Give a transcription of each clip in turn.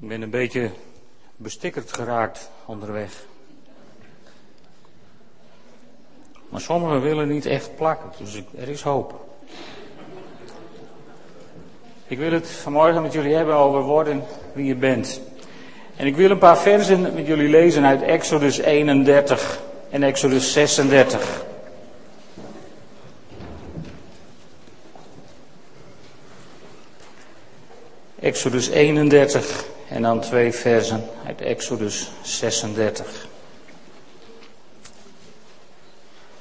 Ik ben een beetje bestikkerd geraakt onderweg. Maar sommigen willen niet echt plakken, dus er is hoop. Ik wil het vanmorgen met jullie hebben over worden wie je bent. En ik wil een paar versen met jullie lezen uit Exodus 31 en Exodus 36. Exodus 31 en dan twee versen uit Exodus 36.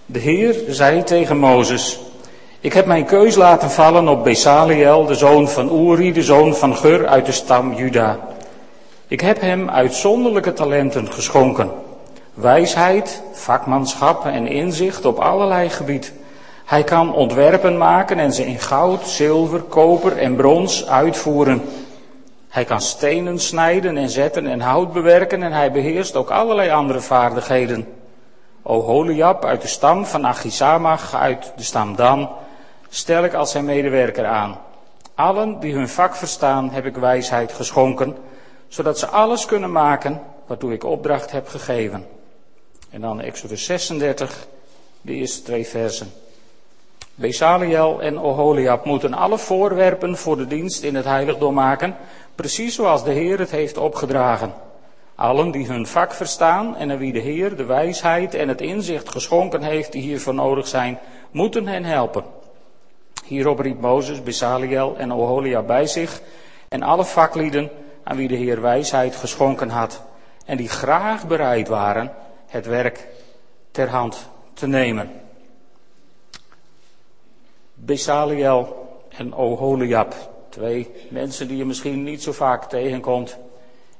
De Heer zei tegen Mozes, ik heb mijn keus laten vallen op Besaliel, de zoon van Uri, de zoon van Gur uit de stam Juda. Ik heb hem uitzonderlijke talenten geschonken. Wijsheid, vakmanschap en inzicht op allerlei gebied. Hij kan ontwerpen maken en ze in goud, zilver, koper en brons uitvoeren. Hij kan stenen snijden en zetten en hout bewerken en hij beheerst ook allerlei andere vaardigheden. O Holiab uit de stam van Achisamach uit de stam Dan stel ik als zijn medewerker aan. Allen die hun vak verstaan heb ik wijsheid geschonken, zodat ze alles kunnen maken waartoe ik opdracht heb gegeven. En dan Exodus 36, de eerste twee versen. Besaliel en Oholiab moeten alle voorwerpen voor de dienst in het heiligdom maken, precies zoals de Heer het heeft opgedragen. Allen die hun vak verstaan en aan wie de Heer de wijsheid en het inzicht geschonken heeft die hiervoor nodig zijn, moeten hen helpen. Hierop riep Mozes Besaliel en Oholiab bij zich en alle vaklieden aan wie de Heer wijsheid geschonken had en die graag bereid waren het werk ter hand te nemen. Besaliel en Oholiab, twee mensen die je misschien niet zo vaak tegenkomt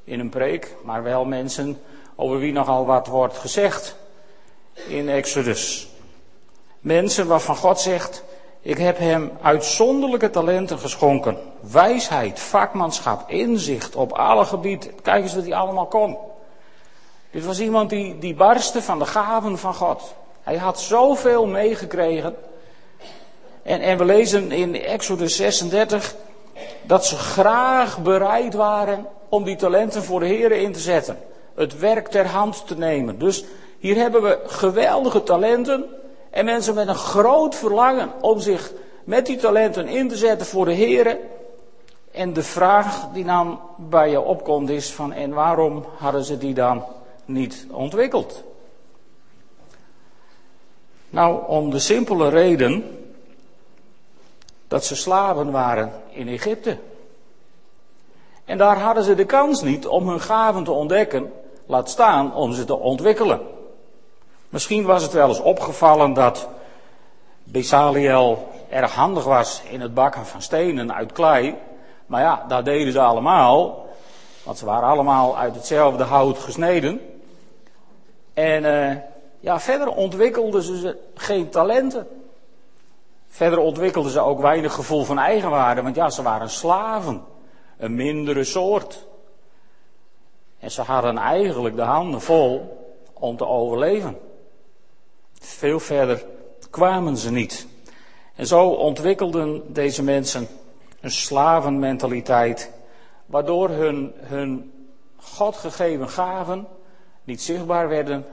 in een preek, maar wel mensen over wie nogal wat wordt gezegd in Exodus. Mensen waarvan God zegt, ik heb hem uitzonderlijke talenten geschonken. Wijsheid, vakmanschap, inzicht op alle gebieden. Kijk eens wat hij allemaal kon. Dit was iemand die, die barstte van de gaven van God. Hij had zoveel meegekregen. En, en we lezen in Exodus 36 dat ze graag bereid waren om die talenten voor de Heer in te zetten. Het werk ter hand te nemen. Dus hier hebben we geweldige talenten en mensen met een groot verlangen om zich met die talenten in te zetten voor de Heer. En de vraag die dan bij je opkomt is van en waarom hadden ze die dan niet ontwikkeld? Nou, om de simpele reden dat ze slaven waren in Egypte. En daar hadden ze de kans niet om hun gaven te ontdekken, laat staan om ze te ontwikkelen. Misschien was het wel eens opgevallen dat Besaliel erg handig was in het bakken van stenen uit klei. Maar ja, dat deden ze allemaal. Want ze waren allemaal uit hetzelfde hout gesneden. En uh, ja, verder ontwikkelden ze geen talenten. Verder ontwikkelden ze ook weinig gevoel van eigenwaarde. Want ja, ze waren slaven. Een mindere soort. En ze hadden eigenlijk de handen vol om te overleven. Veel verder kwamen ze niet. En zo ontwikkelden deze mensen een slavenmentaliteit, waardoor hun, hun God gegeven gaven niet zichtbaar werden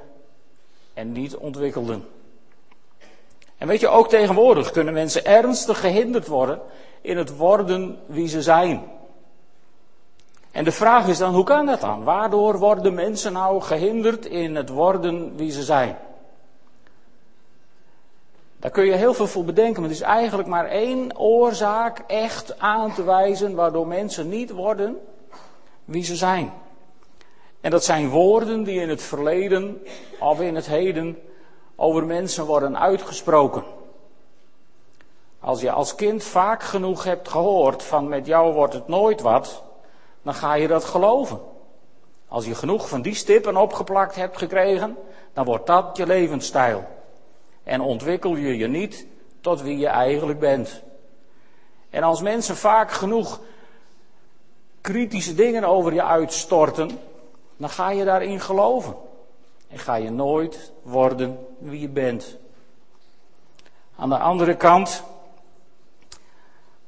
en niet ontwikkelden. En weet je, ook tegenwoordig kunnen mensen ernstig gehinderd worden in het worden wie ze zijn. En de vraag is dan, hoe kan dat dan? Waardoor worden mensen nou gehinderd in het worden wie ze zijn? Daar kun je heel veel voor bedenken, maar het is eigenlijk maar één oorzaak echt aan te wijzen waardoor mensen niet worden wie ze zijn. En dat zijn woorden die in het verleden of in het heden over mensen worden uitgesproken. Als je als kind vaak genoeg hebt gehoord van met jou wordt het nooit wat, dan ga je dat geloven. Als je genoeg van die stippen opgeplakt hebt gekregen, dan wordt dat je levensstijl en ontwikkel je je niet tot wie je eigenlijk bent. En als mensen vaak genoeg kritische dingen over je uitstorten, dan ga je daarin geloven. Ga je nooit worden wie je bent. Aan de andere kant,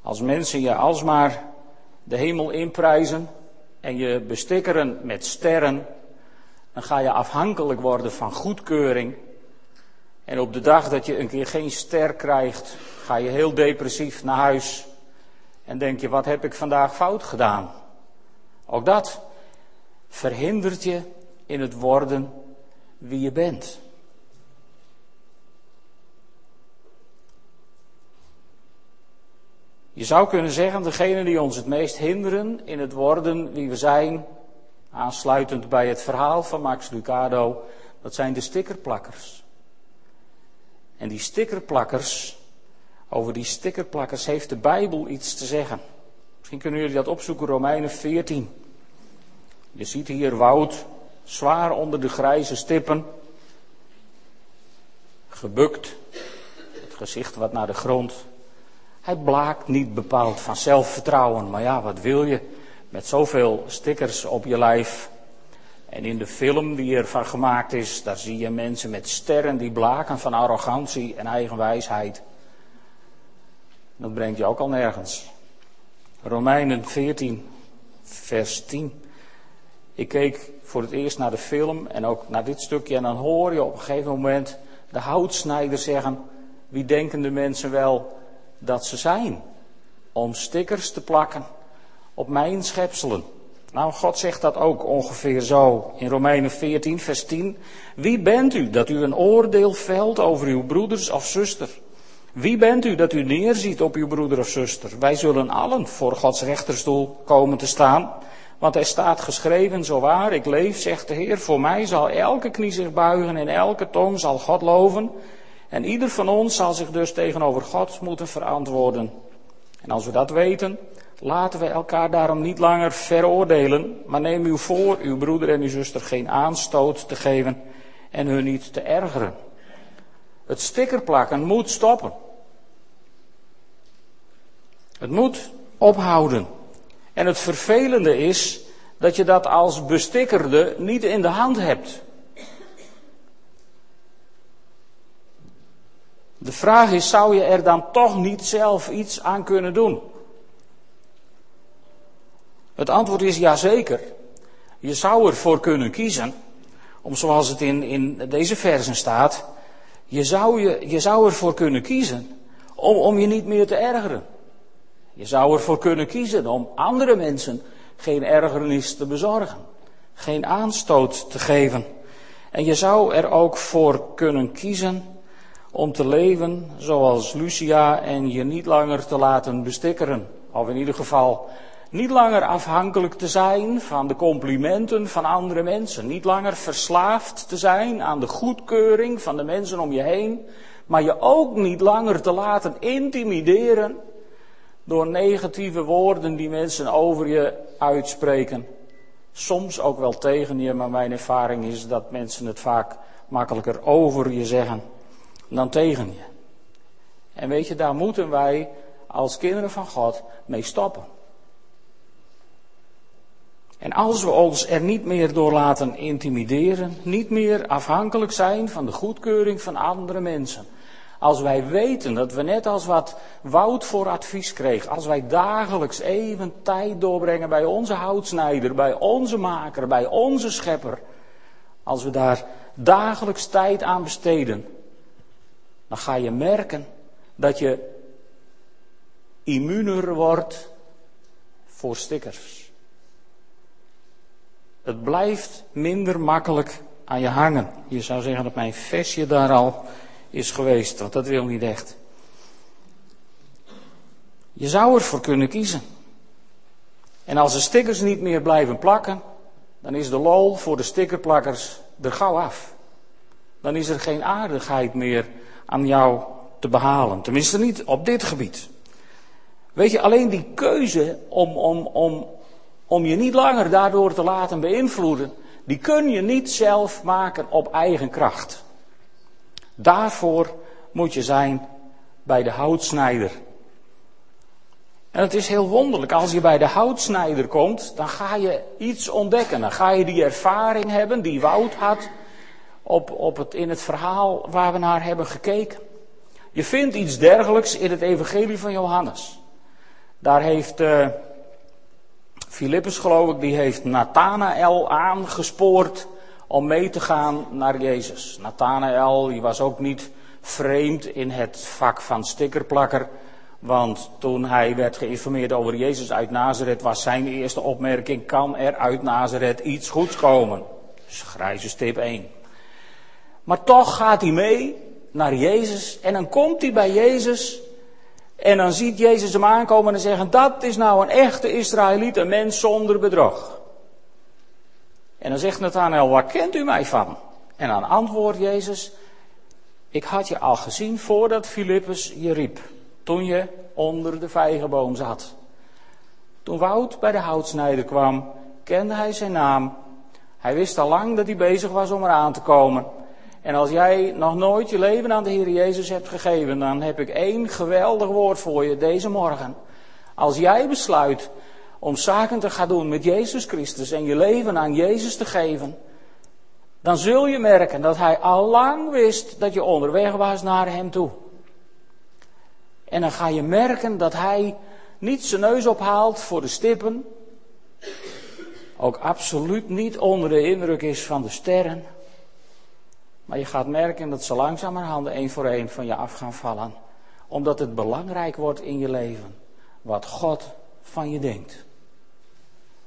als mensen je alsmaar de hemel inprijzen en je bestikkeren met sterren, dan ga je afhankelijk worden van goedkeuring. En op de dag dat je een keer geen ster krijgt, ga je heel depressief naar huis en denk je, wat heb ik vandaag fout gedaan? Ook dat verhindert je in het worden wie je bent. Je zou kunnen zeggen, degene die ons het meest hinderen in het worden wie we zijn, aansluitend bij het verhaal van Max Lucado, dat zijn de stickerplakkers. En die stickerplakkers, over die stickerplakkers heeft de Bijbel iets te zeggen. Misschien kunnen jullie dat opzoeken, Romeinen 14. Je ziet hier Wout, zwaar onder de grijze stippen, gebukt, het gezicht wat naar de grond. Hij blaakt niet bepaald van zelfvertrouwen, maar ja, wat wil je met zoveel stickers op je lijf? En in de film die ervan gemaakt is, daar zie je mensen met sterren die blaken van arrogantie en eigenwijsheid. Dat brengt je ook al nergens. Romeinen 14, vers 10. Ik keek voor het eerst naar de film en ook naar dit stukje en dan hoor je op een gegeven moment de houtsnijder zeggen, wie denken de mensen wel dat ze zijn? Om stickers te plakken op mijn schepselen. Nou, God zegt dat ook ongeveer zo in Romeinen 14, vers 10. Wie bent u dat u een oordeel velt over uw broeders of zuster? Wie bent u dat u neerziet op uw broeder of zuster? Wij zullen allen voor Gods rechterstoel komen te staan. Want er staat geschreven, zo waar ik leef, zegt de Heer, voor mij zal elke knie zich buigen en elke tong zal God loven. En ieder van ons zal zich dus tegenover God moeten verantwoorden. En als we dat weten, laten we elkaar daarom niet langer veroordelen, maar neem u voor uw broeder en uw zuster geen aanstoot te geven en hun niet te ergeren. Het stickerplakken moet stoppen. Het moet ophouden. En het vervelende is dat je dat als bestikkerde niet in de hand hebt. De vraag is, zou je er dan toch niet zelf iets aan kunnen doen? Het antwoord is ja zeker. Je zou ervoor kunnen kiezen, om zoals het in, in deze versen staat, je zou, je, je zou ervoor kunnen kiezen om, om je niet meer te ergeren. Je zou ervoor kunnen kiezen om andere mensen geen ergernis te bezorgen, geen aanstoot te geven. En je zou er ook voor kunnen kiezen om te leven zoals Lucia en je niet langer te laten bestikkeren. Of in ieder geval niet langer afhankelijk te zijn van de complimenten van andere mensen. Niet langer verslaafd te zijn aan de goedkeuring van de mensen om je heen. Maar je ook niet langer te laten intimideren door negatieve woorden die mensen over je uitspreken. Soms ook wel tegen je, maar mijn ervaring is dat mensen het vaak makkelijker over je zeggen dan tegen je. En weet je, daar moeten wij als kinderen van God mee stoppen. En als we ons er niet meer door laten intimideren, niet meer afhankelijk zijn van de goedkeuring van andere mensen, als wij weten dat we net als wat Wout voor advies kreeg, als wij dagelijks even tijd doorbrengen bij onze houtsnijder, bij onze maker, bij onze schepper, als we daar dagelijks tijd aan besteden, dan ga je merken dat je immuner wordt voor stickers. Het blijft minder makkelijk aan je hangen. Je zou zeggen dat mijn vestje daar al is geweest, want dat wil niet echt. Je zou ervoor kunnen kiezen. En als de stickers niet meer blijven plakken, dan is de lol voor de stickerplakkers er gauw af. Dan is er geen aardigheid meer aan jou te behalen. Tenminste niet op dit gebied. Weet je, alleen die keuze om, om, om, om je niet langer daardoor te laten beïnvloeden, die kun je niet zelf maken op eigen kracht. Daarvoor moet je zijn bij de houtsnijder. En het is heel wonderlijk, als je bij de houtsnijder komt, dan ga je iets ontdekken. Dan ga je die ervaring hebben die Wout had op, op het, in het verhaal waar we naar hebben gekeken. Je vindt iets dergelijks in het evangelie van Johannes. Daar heeft uh, geloof ik, die heeft Nathanael aangespoord om mee te gaan naar Jezus. Nathanael, die was ook niet vreemd in het vak van stickerplakker. Want toen hij werd geïnformeerd over Jezus uit Nazareth, was zijn eerste opmerking: kan er uit Nazareth iets goeds komen? Dus grijze stip 1. Maar toch gaat hij mee naar Jezus en dan komt hij bij Jezus en dan ziet Jezus hem aankomen en zeggen: Dat is nou een echte Israëliet, een mens zonder bedrog. En dan zegt Nathanael: Waar kent u mij van? En dan antwoordt Jezus: Ik had je al gezien voordat Filippus je riep. Toen je onder de vijgenboom zat. Toen Wout bij de houtsnijder kwam, kende hij zijn naam. Hij wist al lang dat hij bezig was om eraan te komen. En als jij nog nooit je leven aan de Heer Jezus hebt gegeven, dan heb ik één geweldig woord voor je deze morgen. Als jij besluit om zaken te gaan doen met Jezus Christus en je leven aan Jezus te geven, dan zul je merken dat Hij al lang wist dat je onderweg was naar Hem toe. En dan ga je merken dat Hij niet zijn neus ophaalt voor de stippen, ook absoluut niet onder de indruk is van de sterren. Maar je gaat merken dat ze langzamerhand één voor één van je af gaan vallen. Omdat het belangrijk wordt in je leven. Wat God van je denkt.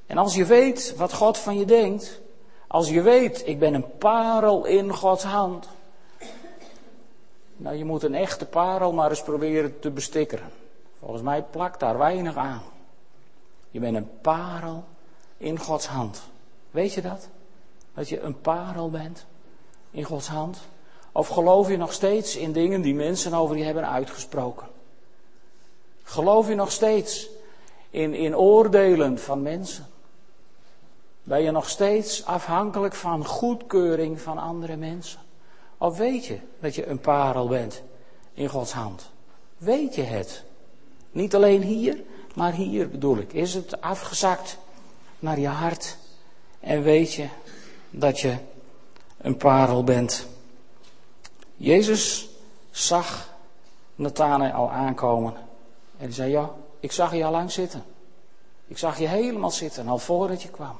En als je weet wat God van je denkt. Als je weet, ik ben een parel in Gods hand. Nou, je moet een echte parel maar eens proberen te bestikkeren. Volgens mij plakt daar weinig aan. Je bent een parel in Gods hand. Weet je dat? Dat je een parel bent? in Gods hand? Of geloof je nog steeds in dingen die mensen over je hebben uitgesproken? Geloof je nog steeds in, in oordelen van mensen? Ben je nog steeds afhankelijk van goedkeuring van andere mensen? Of weet je dat je een parel bent in Gods hand? Weet je het? Niet alleen hier, maar hier bedoel ik. Is het afgezakt naar je hart? En weet je dat je een parel bent. Jezus zag al aankomen. En zei, ja, ik zag je al lang zitten. Ik zag je helemaal zitten, al voordat je kwam.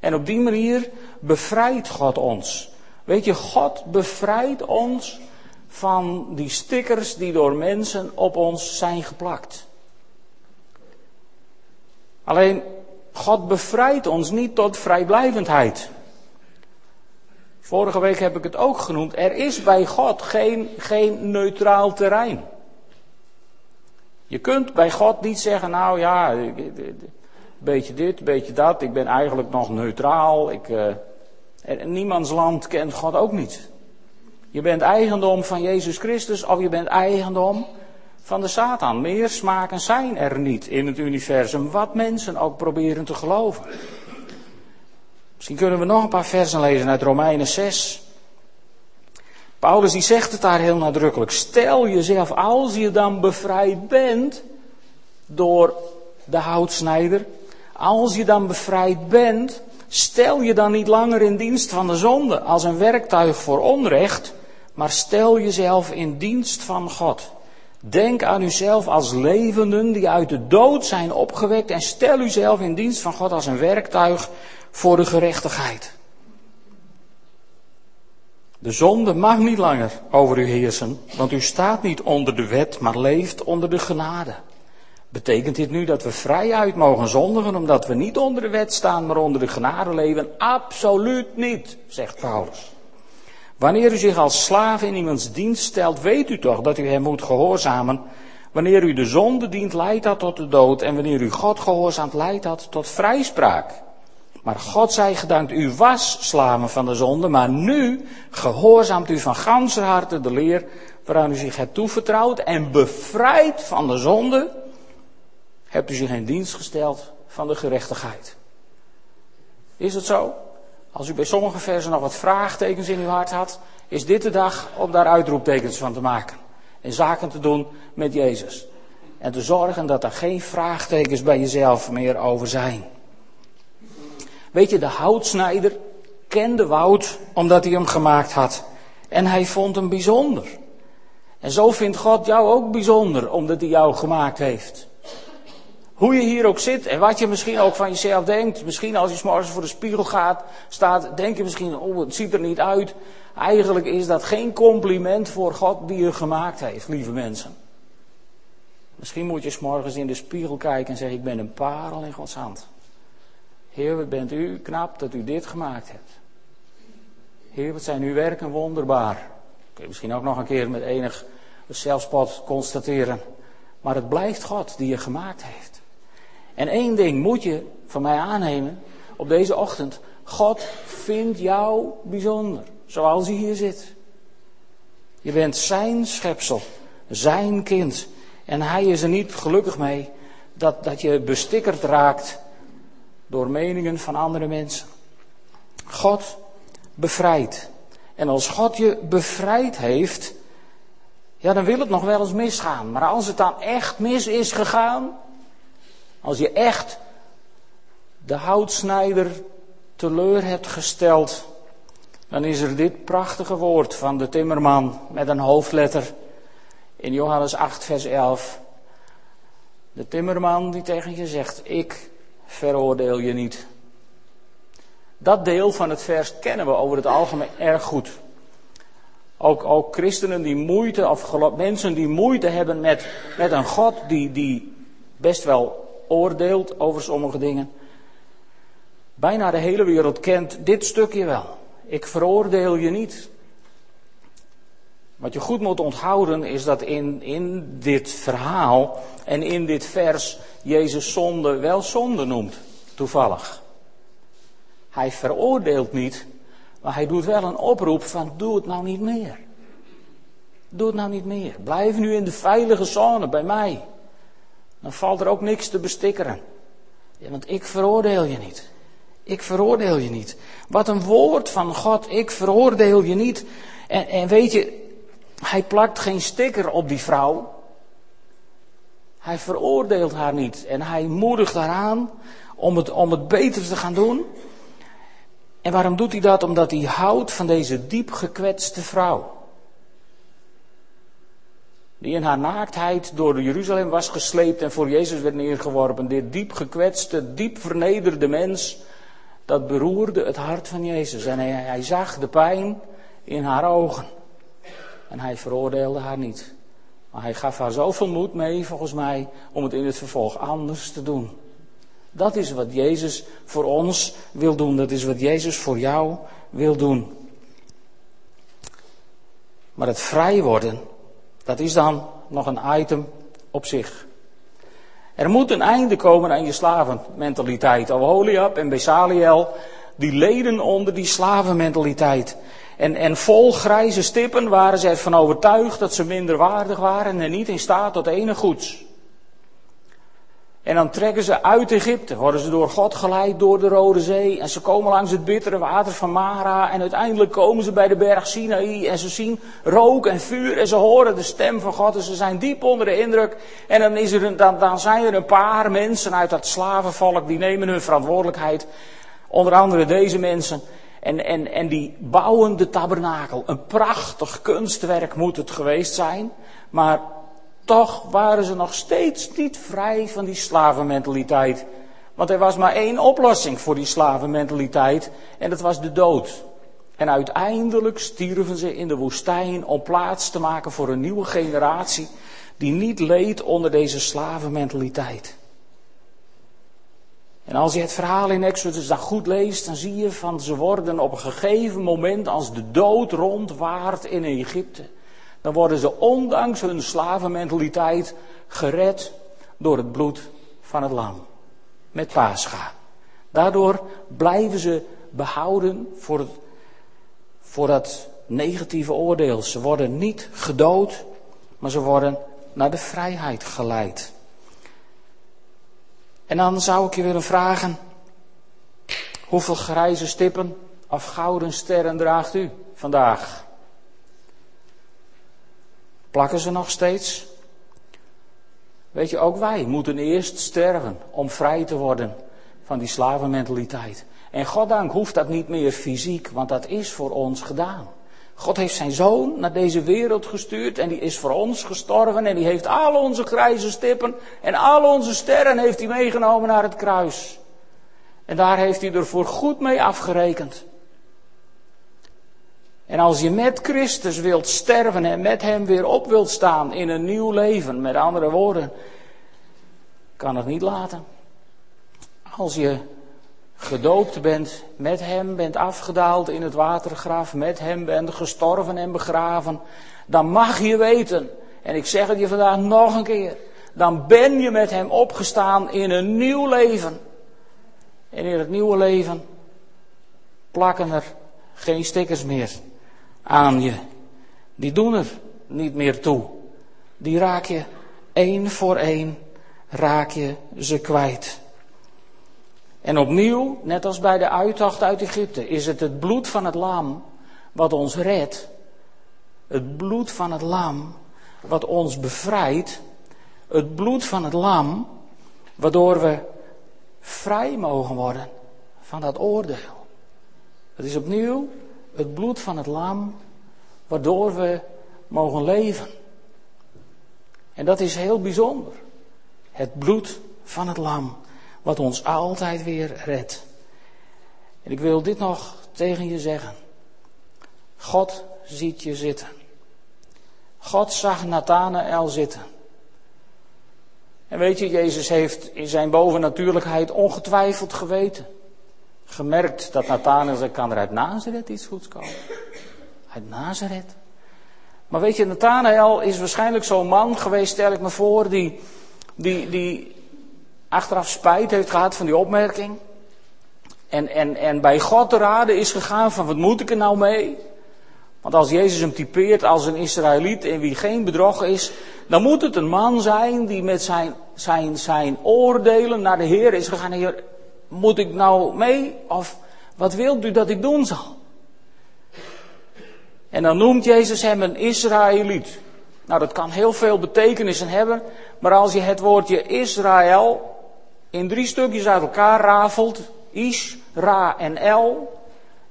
En op die manier bevrijdt God ons. Weet je, God bevrijdt ons van die stickers die door mensen op ons zijn geplakt. Alleen, God bevrijdt ons niet tot vrijblijvendheid. Vorige week heb ik het ook genoemd. Er is bij God geen, geen neutraal terrein. Je kunt bij God niet zeggen, nou ja, beetje dit, beetje dat, ik ben eigenlijk nog neutraal. Ik, uh, niemands land kent God ook niet. Je bent eigendom van Jezus Christus of je bent eigendom van de Satan. Meer smaken zijn er niet in het universum, wat mensen ook proberen te geloven. Misschien kunnen we nog een paar versen lezen uit Romeinen 6. Paulus die zegt het daar heel nadrukkelijk. Stel jezelf, als je dan bevrijd bent door de houtsnijder, als je dan bevrijd bent, stel je dan niet langer in dienst van de zonde als een werktuig voor onrecht, maar stel jezelf in dienst van God. Denk aan uzelf als levenden die uit de dood zijn opgewekt en stel uzelf in dienst van God als een werktuig voor de gerechtigheid. De zonde mag niet langer over u heersen, want u staat niet onder de wet, maar leeft onder de genade. Betekent dit nu dat we vrijuit mogen zondigen omdat we niet onder de wet staan, maar onder de genade leven? Absoluut niet, zegt Paulus. Wanneer u zich als slaaf in iemands dienst stelt, weet u toch dat u hem moet gehoorzamen. Wanneer u de zonde dient, leidt dat tot de dood. En wanneer u God gehoorzaamt, leidt dat tot vrijspraak. Maar God zij gedankt, u was slaven van de zonde, maar nu gehoorzaamt u van ganse harte de leer waaraan u zich hebt toevertrouwd en bevrijd van de zonde, hebt u zich in dienst gesteld van de gerechtigheid. Is het zo? Als u bij sommige versen nog wat vraagtekens in uw hart had, is dit de dag om daar uitroeptekens van te maken. En zaken te doen met Jezus. En te zorgen dat er geen vraagtekens bij jezelf meer over zijn. Weet je, de houtsnijder kende Wout omdat hij hem gemaakt had. En hij vond hem bijzonder. En zo vindt God jou ook bijzonder omdat hij jou gemaakt heeft. Hoe je hier ook zit en wat je misschien ook van jezelf denkt. Misschien als je s'morgens voor de spiegel gaat, staat, denk je misschien, oh het ziet er niet uit. Eigenlijk is dat geen compliment voor God die je gemaakt heeft, lieve mensen. Misschien moet je s'morgens in de spiegel kijken en zeggen, ik ben een parel in Gods hand. Heer, wat bent u knap dat u dit gemaakt hebt. Heer, wat zijn uw werken wonderbaar. Kun je misschien ook nog een keer met enig zelfspot constateren. Maar het blijft God die je gemaakt heeft. En één ding moet je van mij aannemen op deze ochtend. God vindt jou bijzonder, zoals hij hier zit. Je bent zijn schepsel, zijn kind. En hij is er niet gelukkig mee dat, dat je bestikkerd raakt door meningen van andere mensen. God bevrijdt. En als God je bevrijd heeft, ja, dan wil het nog wel eens misgaan. Maar als het dan echt mis is gegaan, als je echt de houtsnijder teleur hebt gesteld, dan is er dit prachtige woord van de timmerman met een hoofdletter in Johannes 8, vers 11. De timmerman die tegen je zegt, ik veroordeel je niet. Dat deel van het vers kennen we over het algemeen erg goed. Ook, christenen die moeite, of mensen die moeite hebben met, met een God die, die best wel oordeelt over sommige dingen. Bijna de hele wereld kent dit stukje wel. Ik veroordeel je niet. Wat je goed moet onthouden is dat in, in dit verhaal en in dit vers Jezus zonde wel zonde noemt, toevallig. Hij veroordeelt niet, maar hij doet wel een oproep van doe het nou niet meer. Doe het nou niet meer. Blijf nu in de veilige zone bij mij. Dan valt er ook niks te bestikkeren. Ja, want ik veroordeel je niet. Ik veroordeel je niet. Wat een woord van God. Ik veroordeel je niet. En, en weet je, hij plakt geen sticker op die vrouw. Hij veroordeelt haar niet. En hij moedigt haar aan om het, om het beter te gaan doen. En waarom doet hij dat? Omdat hij houdt van deze diep gekwetste vrouw. Die in haar naaktheid door Jeruzalem was gesleept en voor Jezus werd neergeworpen. Dit diep gekwetste, diep vernederde mens, dat beroerde het hart van Jezus. En hij, hij zag de pijn in haar ogen. En hij veroordeelde haar niet. Maar hij gaf haar zoveel moed mee, volgens mij, om het in het vervolg anders te doen. Dat is wat Jezus voor ons wil doen. Dat is wat Jezus voor jou wil doen. Maar het vrij worden, dat is dan nog een item op zich. Er moet een einde komen aan je slavenmentaliteit. Oholiab en Besaliel, die leden onder die slavenmentaliteit. En, en vol grijze stippen waren ze ervan overtuigd dat ze minder waardig waren en niet in staat tot enig goeds. En dan trekken ze uit Egypte, worden ze door God geleid door de Rode Zee. En ze komen langs het bittere water van Mara. En uiteindelijk komen ze bij de berg Sinaï. En ze zien rook en vuur. En ze horen de stem van God. En ze zijn diep onder de indruk. En dan, is er een, dan, dan zijn er een paar mensen uit dat slavenvolk. Die nemen hun verantwoordelijkheid. Onder andere deze mensen. En, en, en die bouwen de tabernakel. Een prachtig kunstwerk moet het geweest zijn. Maar toch waren ze nog steeds niet vrij van die slavenmentaliteit. Want er was maar één oplossing voor die slavenmentaliteit. En dat was de dood. En uiteindelijk stierven ze in de woestijn om plaats te maken voor een nieuwe generatie die niet leed onder deze slavenmentaliteit. En als je het verhaal in Exodus dan goed leest, dan zie je van ze worden op een gegeven moment als de dood rondwaart in Egypte. Dan worden ze ondanks hun slavenmentaliteit gered door het bloed van het lam. Met Pascha. Daardoor blijven ze behouden voor, het, voor dat negatieve oordeel. Ze worden niet gedood, maar ze worden naar de vrijheid geleid. En dan zou ik je willen vragen, hoeveel grijze stippen of gouden sterren draagt u vandaag? Plakken ze nog steeds? Weet je, ook wij moeten eerst sterven om vrij te worden van die slavenmentaliteit. En goddank hoeft dat niet meer fysiek, want dat is voor ons gedaan. God heeft zijn zoon naar deze wereld gestuurd en die is voor ons gestorven en die heeft al onze grijze stippen en al onze sterren heeft hij meegenomen naar het kruis. En daar heeft hij er voor goed mee afgerekend. En als je met Christus wilt sterven en met Hem weer op wilt staan in een nieuw leven, met andere woorden, kan het niet laten. Als je gedoopt bent, met Hem bent afgedaald in het watergraf, met Hem bent gestorven en begraven, dan mag je weten, en ik zeg het je vandaag nog een keer, dan ben je met Hem opgestaan in een nieuw leven. En in het nieuwe leven plakken er geen stickers meer aan je. Die doen er niet meer toe. Die raak je één voor één, raak je ze kwijt. En opnieuw, net als bij de uittocht uit Egypte, is het het bloed van het lam wat ons redt. Het bloed van het lam wat ons bevrijdt. Het bloed van het lam waardoor we vrij mogen worden van dat oordeel. Het is opnieuw het bloed van het lam waardoor we mogen leven. En dat is heel bijzonder. Het bloed van het lam wat ons altijd weer redt. En ik wil dit nog tegen je zeggen. God ziet je zitten. God zag Nathanael zitten. En weet je, Jezus heeft in zijn bovennatuurlijkheid ongetwijfeld geweten. Gemerkt dat Nathanael zei, kan er uit Nazareth iets goeds komen? Uit Nazareth? Maar weet je, Nathanael is waarschijnlijk zo'n man geweest, stel ik me voor, die, die, die achteraf spijt heeft gehad van die opmerking. En, en, en bij God te raden is gegaan van wat moet ik er nou mee? Want als Jezus hem typeert als een Israëliet in wie geen bedrog is, dan moet het een man zijn die met zijn, zijn, zijn oordelen naar de Heer is gegaan. Heer, moet ik nou mee? Of wat wilt u dat ik doen zal? En dan noemt Jezus hem een Israëliet. Nou, dat kan heel veel betekenissen hebben, maar als je het woordje Israël in drie stukjes uit elkaar rafelt, Is, Ra en El,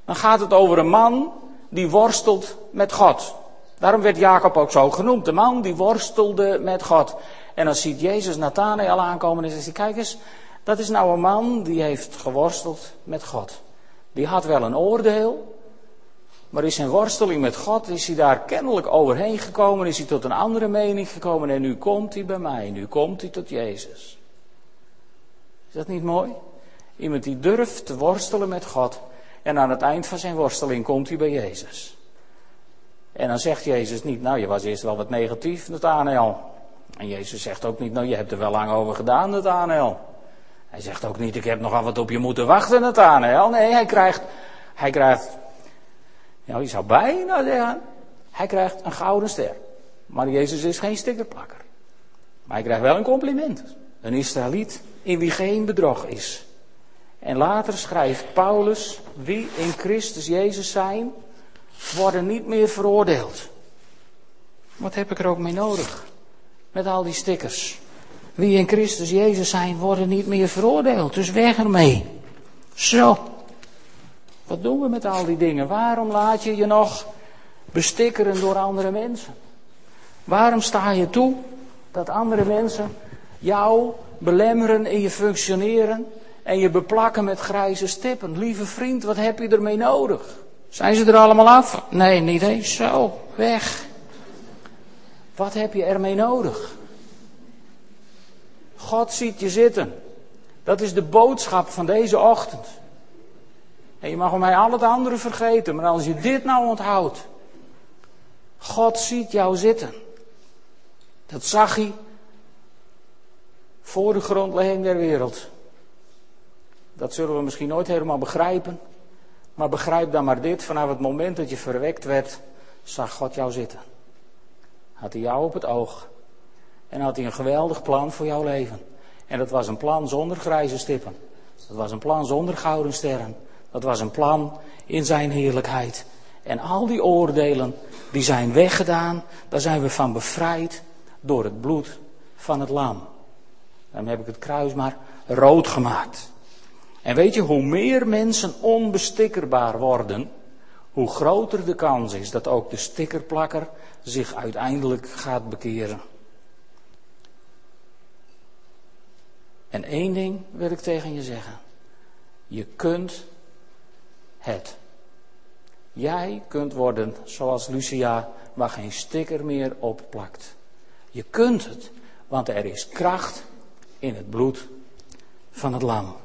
dan gaat het over een man die worstelt met God. Daarom werd Jacob ook zo genoemd, de man die worstelde met God. En dan ziet Jezus Nathanael aankomen en zegt hij, kijk eens, dat is nou een man die heeft geworsteld met God. Die had wel een oordeel, maar in zijn worsteling met God is hij daar kennelijk overheen gekomen, is hij tot een andere mening gekomen en nu komt hij bij mij, nu komt hij tot Jezus. Is dat niet mooi? Iemand die durft te worstelen met God en aan het eind van zijn worsteling komt hij bij Jezus. En dan zegt Jezus niet, nou je was eerst wel wat negatief, Nathanael. En Jezus zegt ook niet, nou je hebt er wel lang over gedaan, Nathanael. Hij zegt ook niet, ik heb nogal wat op je moeten wachten, Nathanael. Nee, hij krijgt, hij krijgt, nou je zou bijna zeggen, hij krijgt een gouden ster. Maar Jezus is geen stickerplakker. Maar hij krijgt wel een compliment. Een Israëliet in wie geen bedrog is. En later schrijft Paulus, wie in Christus Jezus zijn, worden niet meer veroordeeld. Wat heb ik er ook mee nodig? Met al die stickers. Wie in Christus Jezus zijn, worden niet meer veroordeeld. Dus weg ermee. Zo. Wat doen we met al die dingen? Waarom laat je je nog bestikkeren door andere mensen? Waarom sta je toe dat andere mensen jou belemmeren in je functioneren en je beplakken met grijze stippen? Lieve vriend, wat heb je ermee nodig? Zijn ze er allemaal af? Nee, niet eens. Zo, weg. Wat heb je ermee nodig? God ziet je zitten. Dat is de boodschap van deze ochtend. En je mag om mij al het andere vergeten, maar als je dit nou onthoudt. God ziet jou zitten. Dat zag hij voor de grondlegging der wereld. Dat zullen we misschien nooit helemaal begrijpen. Maar begrijp dan maar dit, vanaf het moment dat je verwekt werd, zag God jou zitten. Had hij jou op het oog. En had hij een geweldig plan voor jouw leven. En dat was een plan zonder grijze stippen. Dat was een plan zonder gouden sterren. Dat was een plan in zijn heerlijkheid. En al die oordelen, die zijn weggedaan. Daar zijn we van bevrijd door het bloed van het lam. Dan heb ik het kruis maar rood gemaakt. En weet je, hoe meer mensen onbestikkerbaar worden, hoe groter de kans is dat ook de stickerplakker zich uiteindelijk gaat bekeren. En één ding wil ik tegen je zeggen. Je kunt het. Jij kunt worden zoals Lucia, waar geen sticker meer op plakt. Je kunt het, want er is kracht in het bloed van het lam.